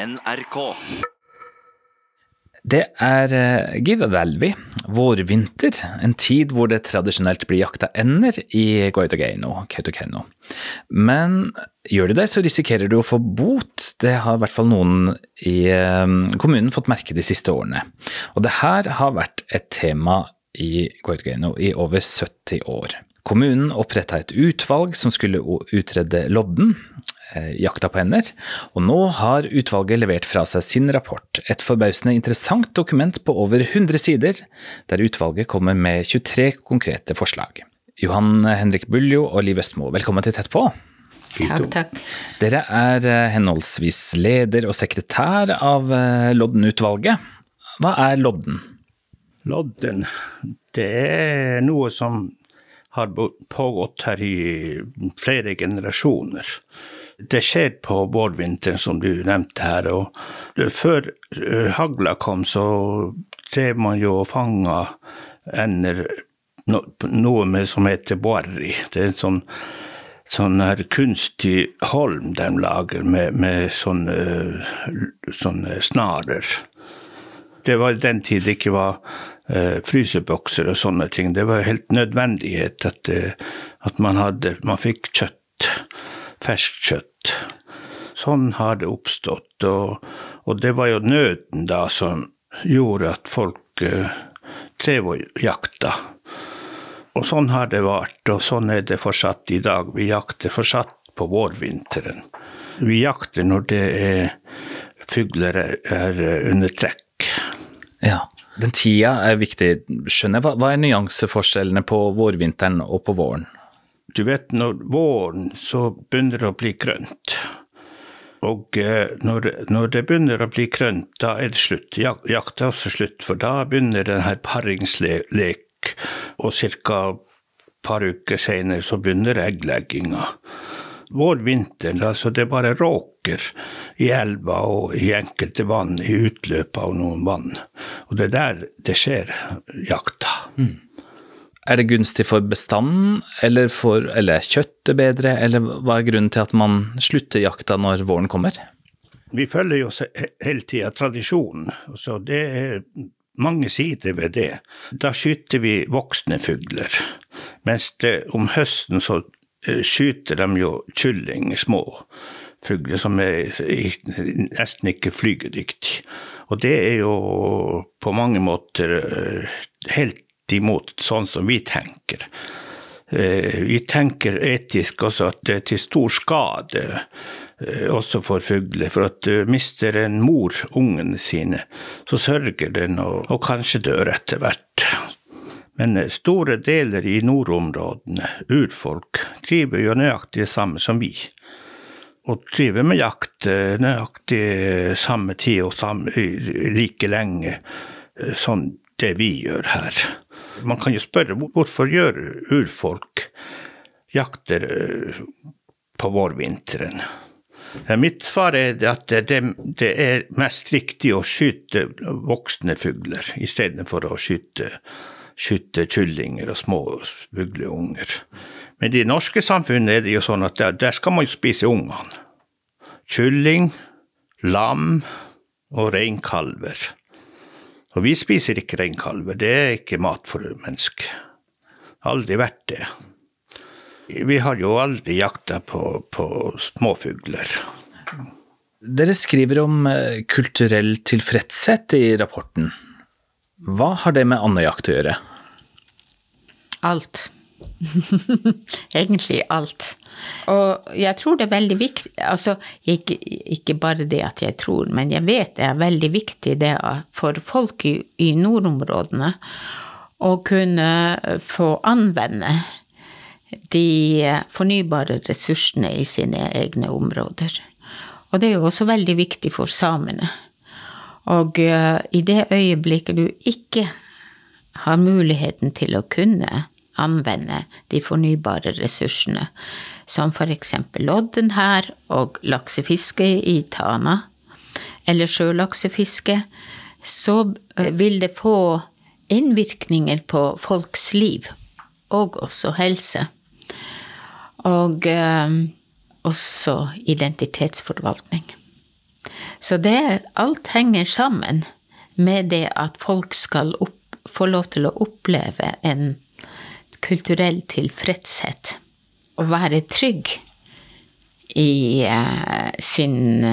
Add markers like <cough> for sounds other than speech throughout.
NRK. Det er eh, Givevelvi, vårvinter, en tid hvor det tradisjonelt blir jakta ender i Goitogeino, Kautokeino. Men gjør du det, så risikerer du å få bot. Det har i hvert fall noen i eh, kommunen fått merke de siste årene. Og det her har vært et tema i Goitogeino i over 70 år. Kommunen oppretta et utvalg som skulle utrede lodden, eh, jakta på hender, og nå har utvalget levert fra seg sin rapport. Et forbausende interessant dokument på over 100 sider, der utvalget kommer med 23 konkrete forslag. Johan Henrik Buljo og Liv Østmo, velkommen til Tett på. Takk, takk. Dere er eh, henholdsvis leder og sekretær av eh, Lodden-utvalget. Hva er Lodden? Lodden, det er noe som har pågått her i flere generasjoner. Det skjer på vårvinteren, som du nevnte her. og Før eh, hagla kom, så drev man jo og fanga ender noe med som heter boarri. Det er en sånn, sånn her kunstig holm de lager med, med sånne, sånne snarer. Det var i den tid det ikke var frysebokser og sånne ting. Det var helt nødvendighet at, eh, at man, hadde, man fikk kjøtt, ferskt kjøtt. Sånn har det oppstått, og, og, det var jo nøden da som gjorde at folk eh, drev og jakta. Og sånn har det vart, og sånn er det fortsatt i dag. Vi jakter fortsatt på vårvinteren. Vi jakter når det er fugler er under trekk. Ja. Den tida er viktig, skjønner jeg. Hva er nyanseforskjellene på vårvinteren og på våren? Du vet, når våren så begynner det å bli grønt. Og eh, når, når, det begynner å bli grønt, da er det slutt. Jak jakt er også slutt, for da begynner denne paringslek, og ca. et par uker senere så begynner egglegginga vårvinteren, altså det bare råker i elva og i enkelte vann, i utløpet av noen vann. Og det er der det skjer jakta. Mm. Er det gunstig for bestanden, eller, for, eller er kjøttet bedre, eller hva er grunnen til at man slutter jakta når våren kommer? Vi følger jo hele tida tradisjonen, så det er mange sider ved det. Da skyter vi voksne fugler, mens det, om høsten så skyter de jo kylling, små fugler, som er nesten ikke flygedyktige. Og det er jo på mange måter eh, helt imot sånn som vi tenker. Eh, vi tenker etisk også at det er til stor skade også for fugler. For at mister en mor ungene sine, så sørger den og, og kanskje dør etter hvert. Men eh, store deler i nordområdene, urfolk, driver jo nøyaktig det samme som vi. Og driver med jakt eh, nøyaktig samme tid og samme, like lenge som det vi gjør her. Man kan jo spørre hvorfor gjør urfolk jakter på vårvinteren? Mitt svar er at det, er mest riktig å skyte voksne fugler istedenfor å skyte skytte kyllinger og små fugleunger. Men i det norske samfunnet er det jo sånn at der, der skal man jo spise ungene. Kylling, lam og reinkalver. Og vi spiser ikke reinkalver, det er ikke mat for mennesker. Aldri vært det. Vi har jo aldri jakta på, på småfugler. Dere skriver om eh, kulturell tilfredshet i rapporten. Hva har det med andejakt å gjøre? Alt. <laughs> Egentlig alt. Og jeg tror det er veldig viktig Altså, ikke, ikke, bare det at jeg tror, men jeg vet det er veldig viktig det for folk i, i nordområdene å kunne få anvende de fornybare ressursene i sine egne områder. Og det er jo også veldig viktig for samene. Og uh, i det øyeblikket du ikke har muligheten til å kunne anvende de fornybare ressursene, som for eksempel lodden her og laksefiske i Tana, eller sjølaksefiske, så eh, vil det få innvirkninger på folks liv, og også helse. Og øh, også identitetsforvaltning. Så det, alt henger sammen med det at folk skal opp, få lov til å oppleve en kulturell tilfredshet. Og være trygg i eh, sin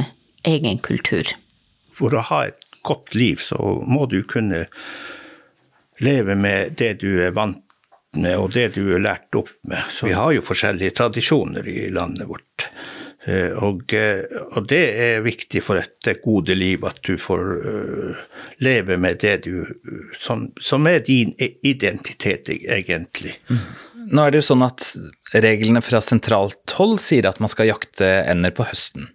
egen kultur. For å ha et godt liv, så må du kunne leve med det du er vant med, og det du er lært opp med. Så vi har jo forskjellige tradisjoner i landet vårt. Eh, og, eh, og, det er viktig for et gode liv, at du får uh, leve med det du som, som, er din identitet, egentlig. Mm. Nå er det jo sånn at reglene fra sentralt hold sier at man skal jakte ender på høsten.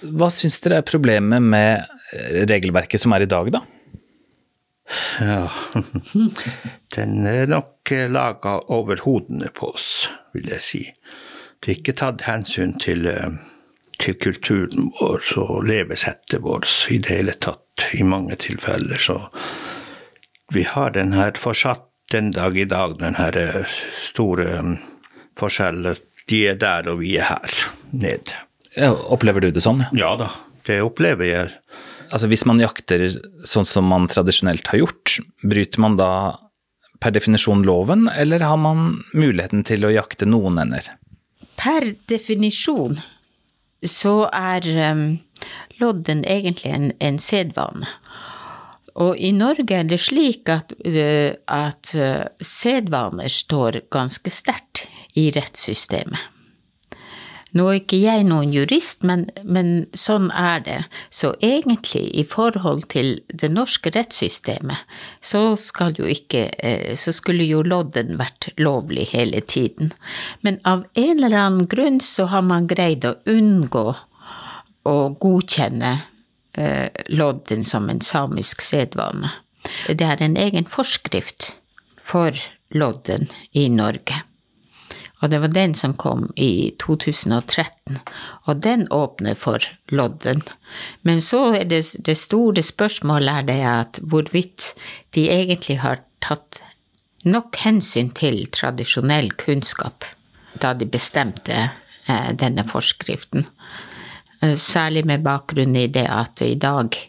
Hva syns dere er problemet med regelverket som er i dag, da? Ja, <laughs> den er nok laga over hodene på oss, vil jeg si. Det er ikke tatt hensyn til, eh, til kulturen vår og levesettet vårt i det hele tatt, i mange tilfeller. Så vi har den her fortsatt den dag i dag, den her eh, store mm, forskjellen. De er der, og vi er her nede. Opplever du det sånn? Ja da, det opplever jeg. Altså Hvis man jakter sånn som man tradisjonelt har gjort, bryter man da per definisjon loven, eller har man muligheten til å jakte noen ender? Per definisjon så er um, lodden egentlig en, en sedvane. Og i Norge er det slik at, uh, at uh, sedvaner står ganske sterkt i rettssystemet. Nå er ikke jeg noen jurist, men, men, sånn er det. Så egentlig, i forhold til det norske rettssystemet, så, ikke, eh, så skulle jo lodden vært lovlig hele tiden. Men av en eller annen grunn så har man greid å unngå å godkjenne eh, lodden som en samisk sedvane. Det er en egen forskrift for lodden i Norge. Og det var den som kom i 2013, og den åpner for lodden. Men så er det, det store spørsmålet er det at hvorvidt de egentlig har tatt nok hensyn til tradisjonell kunnskap da de bestemte eh, denne forskriften. Eh, særlig med bakgrunn i det at i dag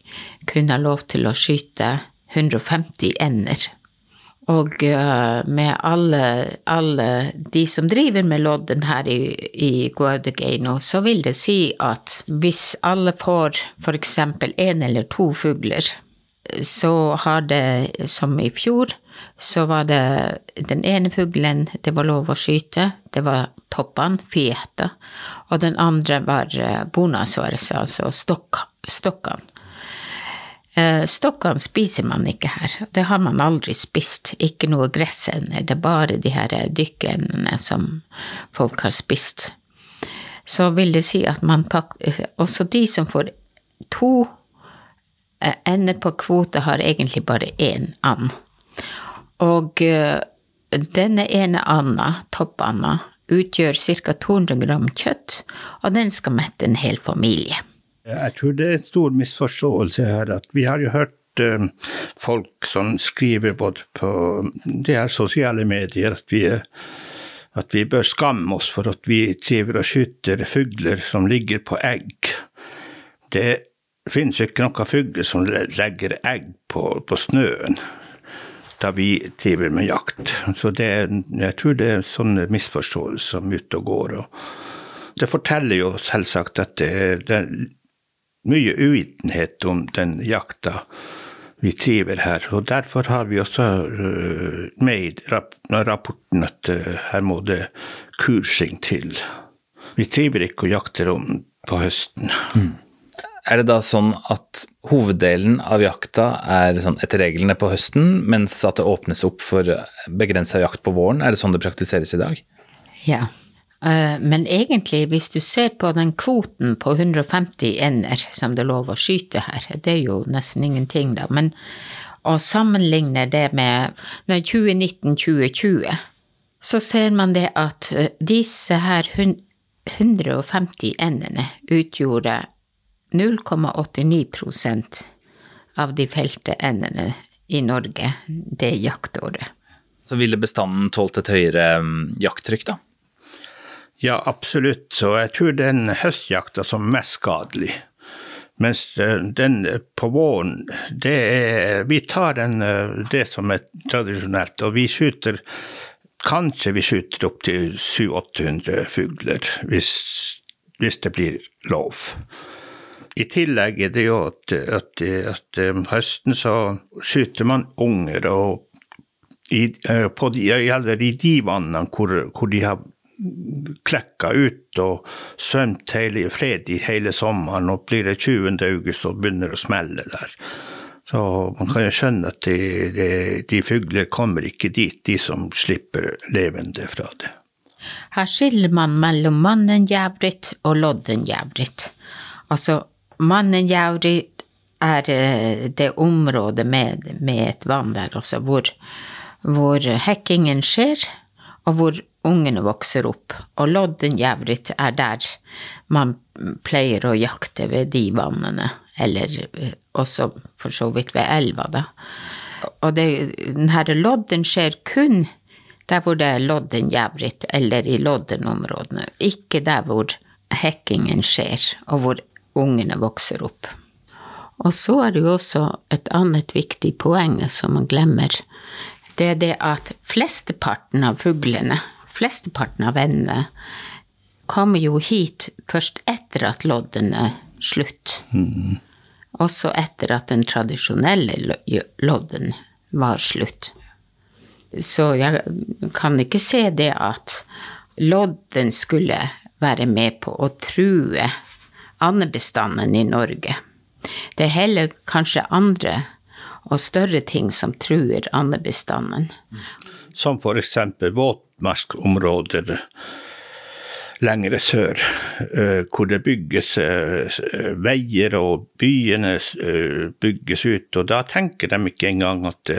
kun har lov til å skyte 150 ender. Og uh, med alle, alle, de som driver med lodden her i, i Guadageno, så vil det si at hvis alle får f.eks. én eller to fugler, så har det, som i fjor, så var det den ene fuglen det var lov å skyte, det var toppene, fieta, og den andre var uh, bonasåret, altså stokkene. Eh, stokkene spiser man ikke her. Det har man aldri spist. Ikke noe gressender. Det er bare de her dykkeendene som folk har spist. Så vil det si at man pakker Også de som får to eh, ender på kvote, har egentlig bare én and. Og eh, denne ene anda, toppanda, utgjør ca. 200 gram kjøtt, og den skal mette en hel familie. Jeg tror det er en stor misforståelse her. at Vi har jo hørt um, folk som skriver både på de her sosiale medier at vi, at vi bør skamme oss for at vi driver og skyter fugler som ligger på egg. Det finnes jo ikke noen fugler som legger egg på, på snøen da vi driver med jakt. Så det, jeg tror det er sånne misforståelser som er ute og går. Og det forteller jo selvsagt at det, det mye uvitenhet om den jakta vi driver her. Og derfor har vi også uh, med i rapporten at uh, her må det kursing til. Vi driver ikke og jakter om på høsten. Mm. Er det da sånn at hoveddelen av jakta er sånn etter reglene på høsten, mens at det åpnes opp for begrensa jakt på våren? Er det sånn det praktiseres i dag? Ja. Eh, men egentlig, hvis du ser på den kvoten på 150 ender som det er lov å skyte her, det er jo nesten ingenting, da, men å sammenligne det med 2019-2020, så ser man det at eh, disse her 150 endene utgjorde 0,89% av de felte endene i Norge det jaktåret. Så ville bestanden tålt et høyere mm, jakttrykk, da? Ja, absolutt. Så jeg tror den høstjakta som er mest skadelig. Mens eh, den på våren, det er Vi tar den, det som er tradisjonelt, og vi skyter Kanskje vi skyter opp til 700-800 fugler, hvis, hvis, det blir lov. I tillegg er det jo at, at, at høsten så skyter man unger, og i, på de, eller i de vannene hvor, hvor de har klekka ut og svømt hele, fred i hele sommeren, og blir det 20. august og begynner å smelle der. Så man kan jo skjønne at de, de, de fugler kommer ikke dit, de som slipper levende fra det. Her skiller man mellom mannenjævrit og loddenjævrit. Altså, mannenjævrit er eh, det området med, med et vann der også, hvor, hvor hekkingen skjer, og hvor ungene vokser opp, og lodden jævrit er der man pleier å jakte ved de vannene, eller eh, også for så vidt ved elva, da. Og det, denne lodden skjer kun der hvor det er lodden jævrit, eller i loddenområdene, ikke der hvor hekkingen skjer, og hvor ungene vokser opp. Og så er det jo også et annet viktig poeng som man glemmer. Det er det at flesteparten av fuglene flesteparten av vennene kommer jo hit først etter at lodden er slutt. Mm. Også etter at den tradisjonelle lodden var slutt. Så jeg kan ikke se det at lodden skulle være med på å true andebestanden i Norge. Det er heller kanskje andre og større ting som truer andebestanden. Som for eksempel våt våtmarksområder lengre sør, eh, hvor det bygges eh, veier og byene eh, bygges ut. Og da tenker de ikke engang at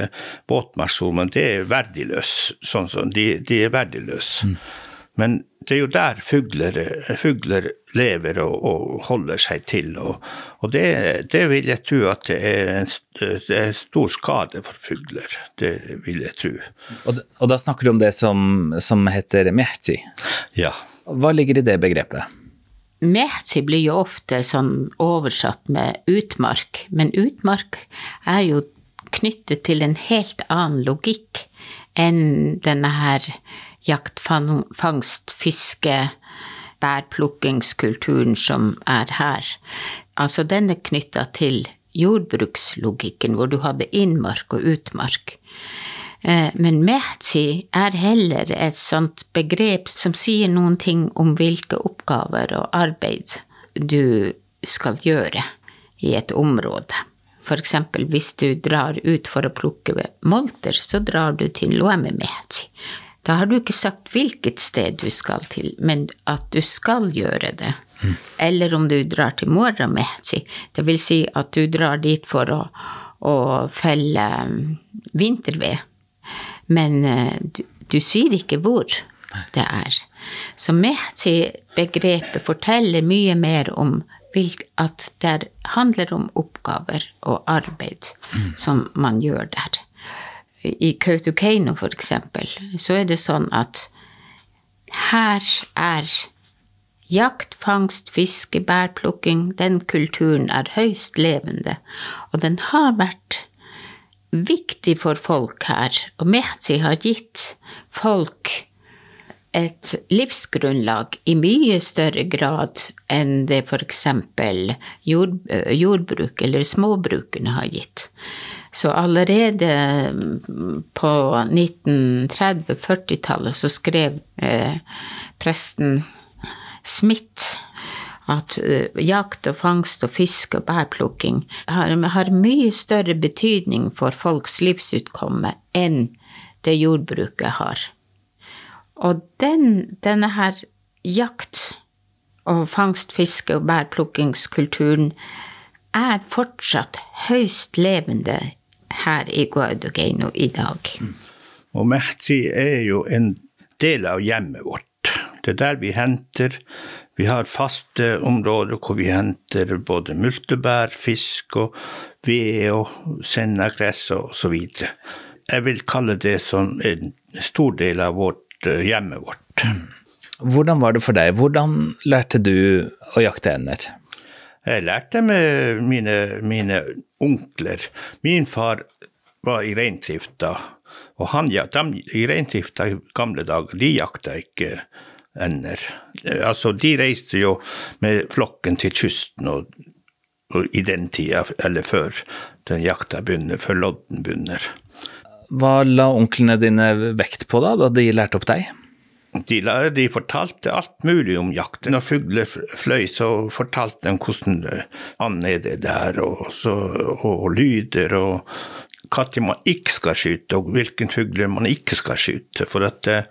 våtmarkssonen er verdiløs, sånn som de, de er verdiløse. Mm. Men det er jo der fugler, fugler lever og, og, holder seg til, og, og det, det, vil jeg tro at det er, en, det er stor skade for fugler. Det vil jeg tro. Og, og da snakker du om det som, som heter mehti? Ja. Hva ligger i det begrepet? Mehti blir jo ofte sånn oversatt med utmark, men utmark er jo knyttet til en helt annen logikk enn denne her jakt, fangst, fiske, bærplukkingskulturen som er her. Altså den er knytta til jordbrukslogikken, hvor du hadde innmark og utmark. Eh, men mehti er heller et sånt begrep som sier noen ting om hvilke oppgaver og arbeid du skal gjøre i et område. For eksempel hvis du drar ut for å plukke molter, så drar du til Loeme Mehti. Da har du ikke sagt hvilket sted du skal til, men at du skal gjøre det. Mm. Eller om du drar til Moramehti, det vil si at du drar dit for å, å felle um, vinterved. Men uh, du, du, sier ikke hvor det er. Så mehti-begrepet forteller mye mer om at det handler om oppgaver og arbeid mm. som man gjør der i Kautokeino, for eksempel, så er det sånn at her er jakt, fangst, fiske, bærplukking Den kulturen er høyst levende, og den har vært viktig for folk her. Og Mehti har gitt folk et livsgrunnlag i mye større grad enn det f.eks. Jord, jordbruk eller småbrukene har gitt. Så allerede på 1930-40-tallet så skrev eh, presten Smith at uh, jakt og fangst og fiske og bærplukking har, har, mye større betydning for folks livsutkomme enn det jordbruket har. Og den, denne her jakt- og fangst, fiske og bærplukkingskulturen er fortsatt høyst levende her i Guadalcanal i dag. Og Mehti er jo en del av hjemmet vårt. Det er der vi henter. Vi har faste områder hvor vi henter både multebær, fisk og ved og sennagress og så videre. Jeg vil kalle det som en stor del av vårt, eh, hjemmet vårt. Hvordan var det for deg? Hvordan lærte du å jakte ender? Jeg lærte med mine, mine onkler. Min far var i reindrifta, og han, ja, de, i reindrifta i gamle dager, de jakta ikke ender. Altså, de reiste jo med flokken til kysten, og, og i den tida, eller før den jakta begynner, før lodden begynner. Hva la onklene dine vekt på da, da de lærte opp deg? De, de, fortalte alt mulig om jakt. Når fugler fløy, så fortalte de hvordan and er det der, og, så, og, og lyder, og når man ikke skal skyte, og hvilke fugler man ikke skal skyte. For at eh,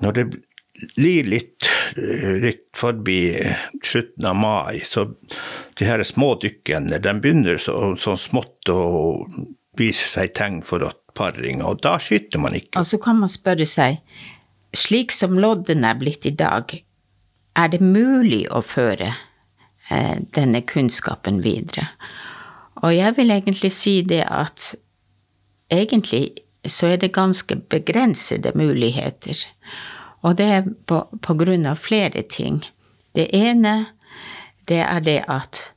når det blir litt, eh, litt forbi slutten av mai, så de her små dykkene de begynner så, så smått å vise seg tegn for at paring, og da skyter man ikke. Og så kan man spørre seg, slik som lodden er blitt i dag, er det mulig å føre eh, denne kunnskapen videre? Og jeg vil egentlig si det at egentlig så er det ganske begrensede muligheter. Og det er på, på grunn av flere ting. Det ene, det er det at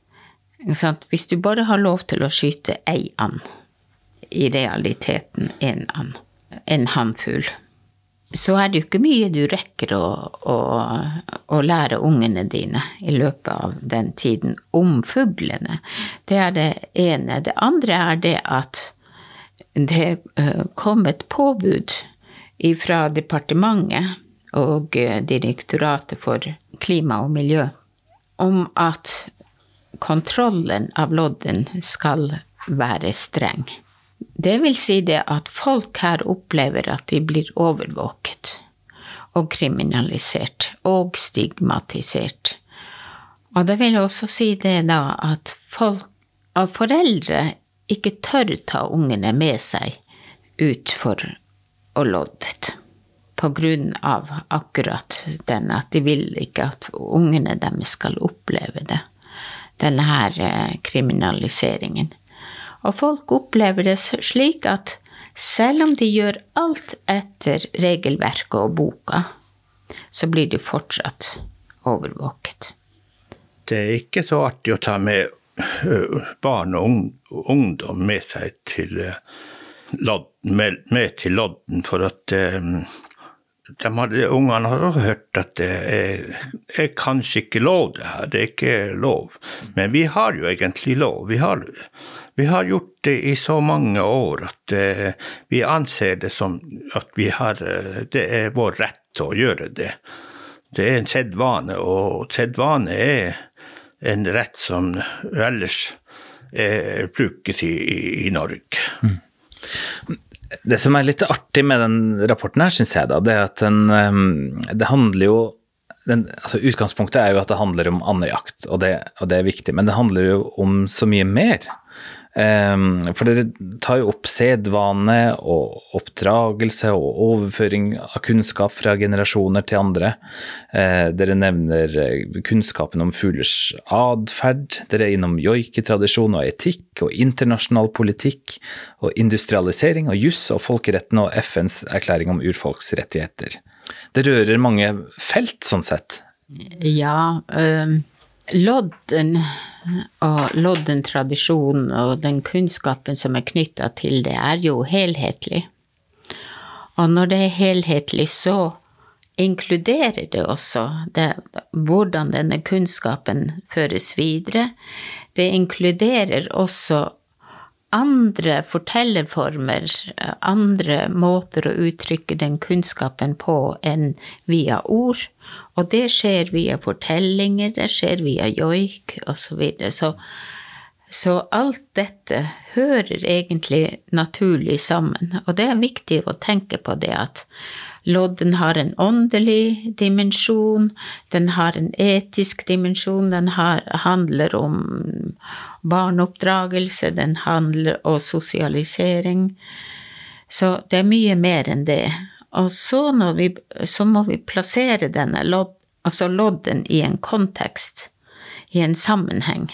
hvis du bare har lov til å skyte ei and, i realiteten en and, en hannfugl, så er det jo ikke mye du rekker å, å, å, lære ungene dine i løpet av den tiden om fuglene. Det er det ene. Det andre er det at det eh, kom et påbud fra departementet og eh, Direktoratet for klima og miljø om at kontrollen av lodden skal være streng. Det vil si det at folk her opplever at de blir overvåket og kriminalisert og stigmatisert. Og det vil også si det da at folk, av foreldre ikke tør ta ungene med seg ut for å lodde. På grunn av akkurat den at de vil ikke at ungene deres skal oppleve det. Denne her eh, kriminaliseringen. Og folk opplever det slik at selv om de gjør alt etter regelverket og boka, så blir de fortsatt overvåket. Det er ikke så artig å ta med barn og ungdom med seg til, med, med til lodden, for at de hadde, ungene har også hørt at det er, er, kanskje ikke lov, det her. Det er ikke lov. Men vi har jo egentlig lov. Vi har vi har gjort det i så mange år at uh, vi anser det som at vi har uh, Det er vår rett å gjøre det. Det er en sedvane, og sedvane er en rett som ellers er brukes i, i, Norge. Mm. Det som er litt artig med den rapporten her, syns jeg, da, det er at den um, Det handler jo den, altså Utgangspunktet er jo at det handler om andejakt, og og det er viktig, men det handler jo om så mye mer. Ehm, for dere tar jo opp sedvane og oppdragelse og overføring av kunnskap fra generasjoner til andre. Eh, dere nevner eh, kunnskapen om fuglers atferd. Dere er innom joiketradisjon og etikk og internasjonal politikk og industrialisering og juss og folkeretten og FNs erklæring om urfolksrettigheter. Det rører mange felt, sånn sett. Ja. Øh Lodden og Lodden-tradisjonen og den kunnskapen som er knytta til det, er jo helhetlig. Og når det er helhetlig, så inkluderer det også det, hvordan denne kunnskapen føres videre. Det inkluderer også andre fortellerformer, andre måter å uttrykke den kunnskapen på enn via ord. Og det skjer via fortellinger, det skjer via joik osv. Så, videre. så Så alt dette hører egentlig naturlig sammen. Og det er viktig å tenke på det at lodden har en åndelig dimensjon, den har en etisk dimensjon, den har, handler om barneoppdragelse, den handler om sosialisering. Så det er mye mer enn det. Og så, vi, så må vi plassere denne lodd, altså lodden i en kontekst, i en sammenheng.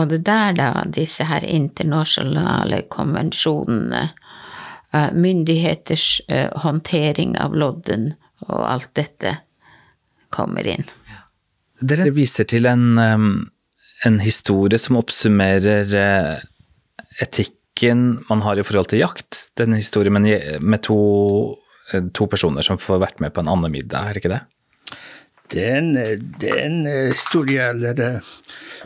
Og det der da disse her internasjonale konvensjonene, eh, myndigheters eh, håndtering av lodden og alt dette kommer inn. Dere viser til en, en historie som oppsummerer eh, etikken man har i forhold til jakt. Denne historien med to, to personer som får vært med på en annen middag, er det ikke det? Det er en, det er en eller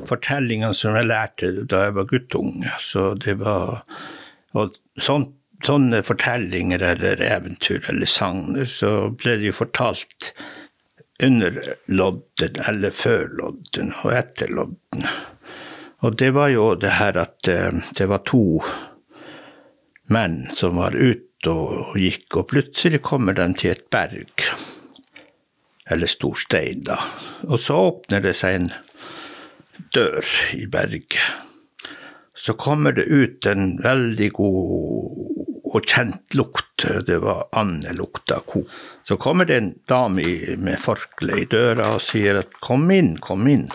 fortellinger, som jeg lærte da jeg var guttunge. Så det var og sånt sånne fortellinger eller eventyr eller sagn, så ble de fortalt under lodden eller før lodden og etter lodden. Og det var jo det her at eh, det var to menn som var ute og gikk, og plutselig kommer de til et berg, eller stor stein, da. Og så åpner det seg en dør i berget. Så kommer det ut en veldig god og kjent lukt. Det var andelukt av ko. Så kommer det en dame med forkle i døra og sier at kom inn, kom inn.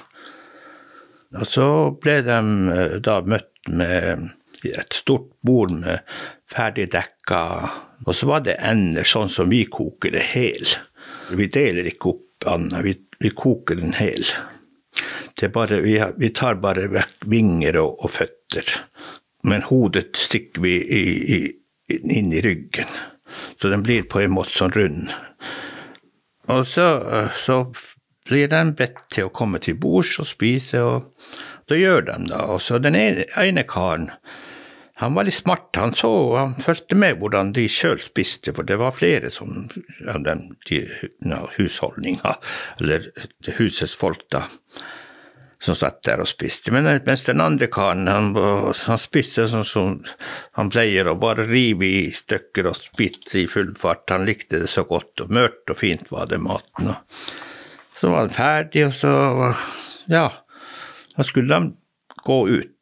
Og så ble de eh, da møtt med et stort bord med ferdig dekka, og så var det ender sånn som vi koker det hel. Vi deler ikke opp anda, vi, vi, koker den hel. Bare, vi, vi, tar bare vekk vinger og, og føtter, men hodet stikker vi i, i inn i ryggen. Så den blir på en måte sånn rund. Og så, så blir de bedt til å komme til bords og spise, og da gjør de det. Og så den ene, ene karen, han var litt smart. Han så, han fulgte med hvordan de sjøl spiste, for det var flere som av de, de husholdninga, eller husets folk, da som satt der og spiste. Men mens den andre karen, han, han spiste sånn som han pleier, å bare rive i stykker og spise i full fart. Han likte det så godt, og mørkt og fint var det maten. Og så var han ferdig, og så Ja, da skulle han gå ut.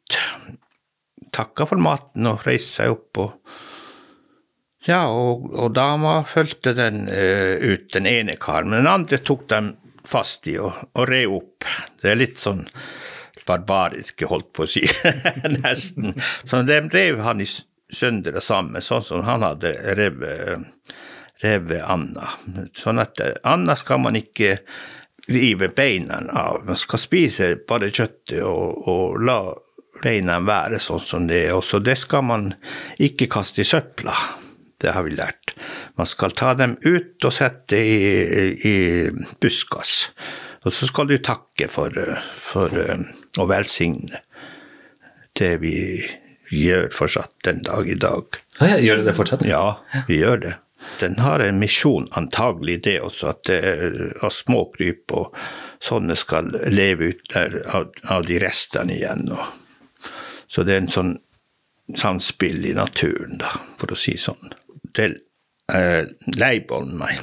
Takka for maten og reiste seg opp. og ja, og, og dama fulgte den uh, ut, den ene karen, men den andre tok dem fast i og, og rev opp. Det er litt sånn barbariske, holdt på å si, <laughs> nesten. Så de rev han i sønder og sammen, sånn som han hadde revet, revet Anna. Sånn at eh, Anna skal man ikke rive beina av, man skal spise bare kjøttet og, og la beina være sånn som det er. Og så det skal man ikke kaste i søpla. Det har vi lært. Man skal ta dem ut og sette i, i buskas. Og så skal du takke for, for å velsigne det vi gjør fortsatt den dag i dag. Ja, gjør det det fortsatt? Ja, vi gjør det. Den har en misjon, antagelig det også, at det er småkryp og sånne skal leve ut der av, av de restene igjen. Og, så det er en sånn samspill i naturen, da, for å si sånn Det eh, leibollen meg.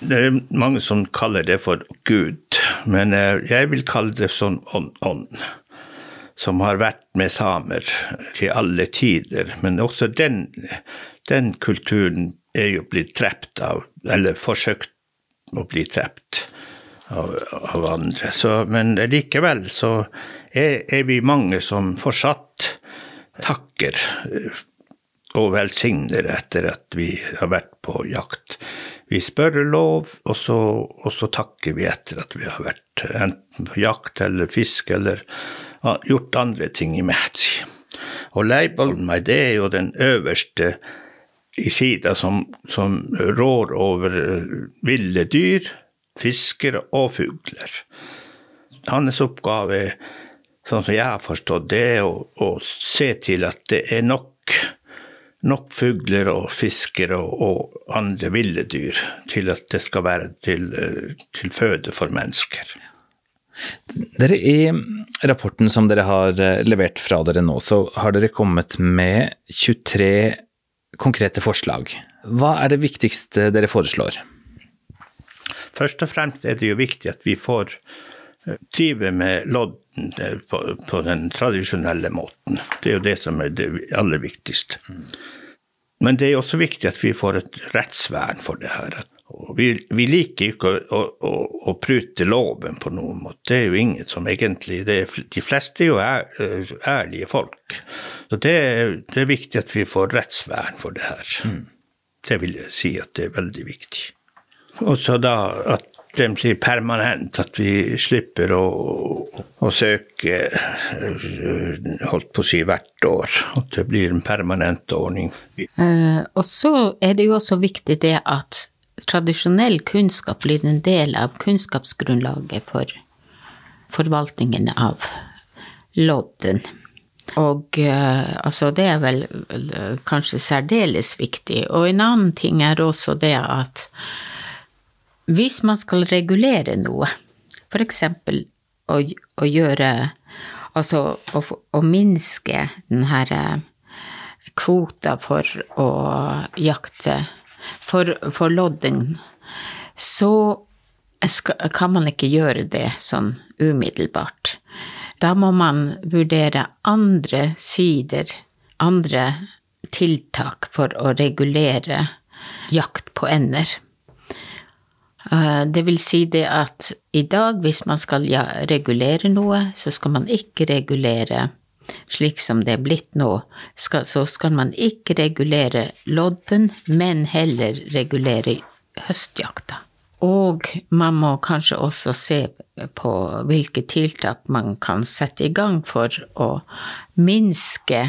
Det er mange som kaller det for Gud, men eh, jeg vil kalle det sånn ånd, som har vært med samer til alle tider. Men også den, den kulturen er jo blitt drept av, eller forsøkt å bli drept av, av andre. Så, men likevel så er, er vi mange som fortsatt takker og velsigner etter at vi har vært på jakt. Vi spør lov, og så, og så takker vi etter at vi har vært enten på jakt eller fisk eller gjort andre ting i Mætsi. Og Leibolmei, det er jo den øverste i sida som, som rår over ville dyr, fisker og fugler. Hans oppgave, sånn som jeg har forstått, det er å, å se til at det er nok nok fugler og fisker og, og, andre ville dyr til at det skal være til, til, føde for mennesker. Dere, I rapporten som dere har eh, levert fra dere nå, så har dere kommet med 23 konkrete forslag. Hva er det viktigste dere foreslår? Først og fremst er det jo viktig at vi får eh, drive med lodden eh, på, på, den tradisjonelle måten. Det er jo det som er det aller viktigste. Men det er også viktig at vi får et rettsvern for det her. Vi, vi liker ikke å, å, å, prute loven på noen måte. Det er jo ingen som egentlig er, De fleste er jo ær, ærlige folk. Så det, det, er viktig at vi får rettsvern for det her. Mm. Det vil jeg si at det er veldig viktig. Og så da at den blir permanent, at vi slipper å, å søke holdt på å si hvert år. At det blir en permanent ordning. Uh, og så er det jo også viktig det at tradisjonell kunnskap blir en del av kunnskapsgrunnlaget for forvaltningen av lodden. Og uh, altså, det er vel, uh, kanskje særdeles viktig. Og en annen ting er også det at hvis man skal regulere noe, f.eks. Å, å gjøre Altså å, å minske den her eh, kvota for å jakte for, for lodding, så skal, kan man ikke gjøre det sånn umiddelbart. Da må man vurdere andre sider, andre tiltak for å regulere jakt på ender. Eh, det vil si det at i dag, hvis man skal regulere noe, så skal man ikke regulere slik som det er blitt nå, så skal man ikke regulere lodden, men heller regulere høstjakta. Og man må kanskje også se på hvilke tiltak man kan sette i gang for å minske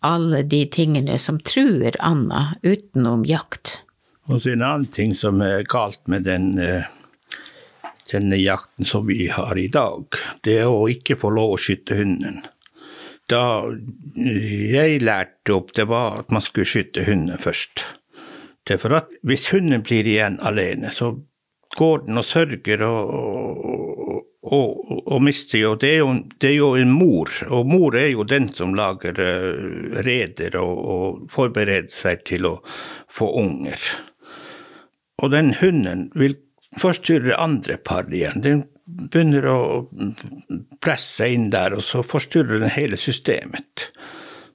alle de tingene som truer anda utenom jakt. Og så en annen ting som er galt med den, eh, denne jakten som vi har i dag, det er å ikke få lov å skyte hunden. Da jeg lærte opp, det var at man skulle skyte hunden først. Det er for at hvis hunden blir igjen alene, så går den og sørger og, og, og, og mister jo det, jo det, er jo en mor, og mor er jo den som lager uh, reder og, forbereder seg til å få unger. Og den hunden vil forstyrre andre par igjen. Den begynner å presse seg inn der, og så forstyrrer den hele systemet.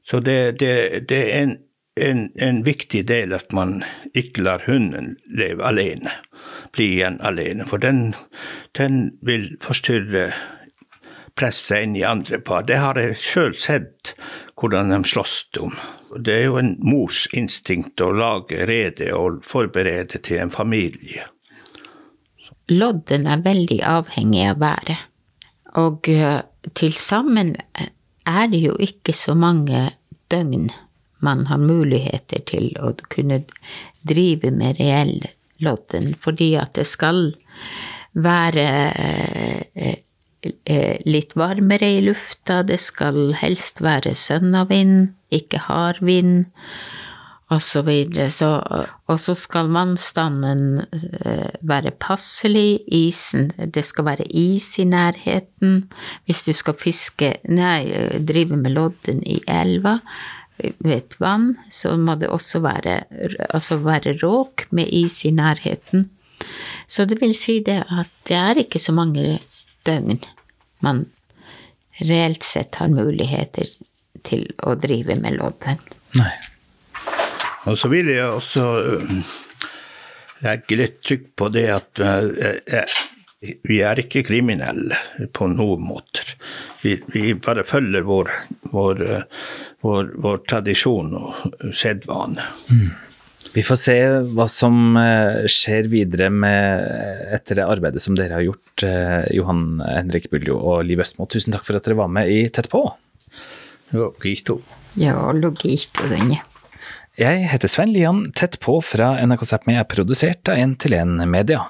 Så det, det, det er en, en, en, viktig del at man ikke lar hunden leve alene, bli igjen alene. For den, den vil forstyrre, presse inn i andre par. Det har jeg sjøl sett hvordan de slåss om. Det er jo en mors instinkt å lage rede og forberede til en familie. Lodden er veldig avhengig av været, og eh, til sammen er det jo ikke så mange døgn man har muligheter til å kunne drive med reell lodden, fordi at det skal være Eh, litt varmere i lufta, det skal helst være sønnavind, ikke hard vind, og så videre. Og så skal vannstanden eh, være passelig, isen Det skal være is i nærheten. Hvis du skal fiske Nei, drive med lodden i elva ved et vann, så må det også være, altså være råk med is i nærheten. Så det vil si det at det er ikke så mange døgn man reelt sett har muligheter til å drive med lodden. Nei. Og så vil jeg også øh, legge litt trykk på det at uh, vi er ikke kriminelle på noen måter. Vi, vi bare følger vår, vår, vår, vår tradisjon og sedvane. Mm. Vi får se hva som eh, skjer videre med, etter det arbeidet som dere har gjort, eh, Johan Henrik Buljo og Liv Østmo. Tusen takk for at dere var med i Tett på. Logito. Ja, logito, den. Jeg heter Sven Lian. Tett på fra NRK Sápmi er produsert av 1 til 1 Media.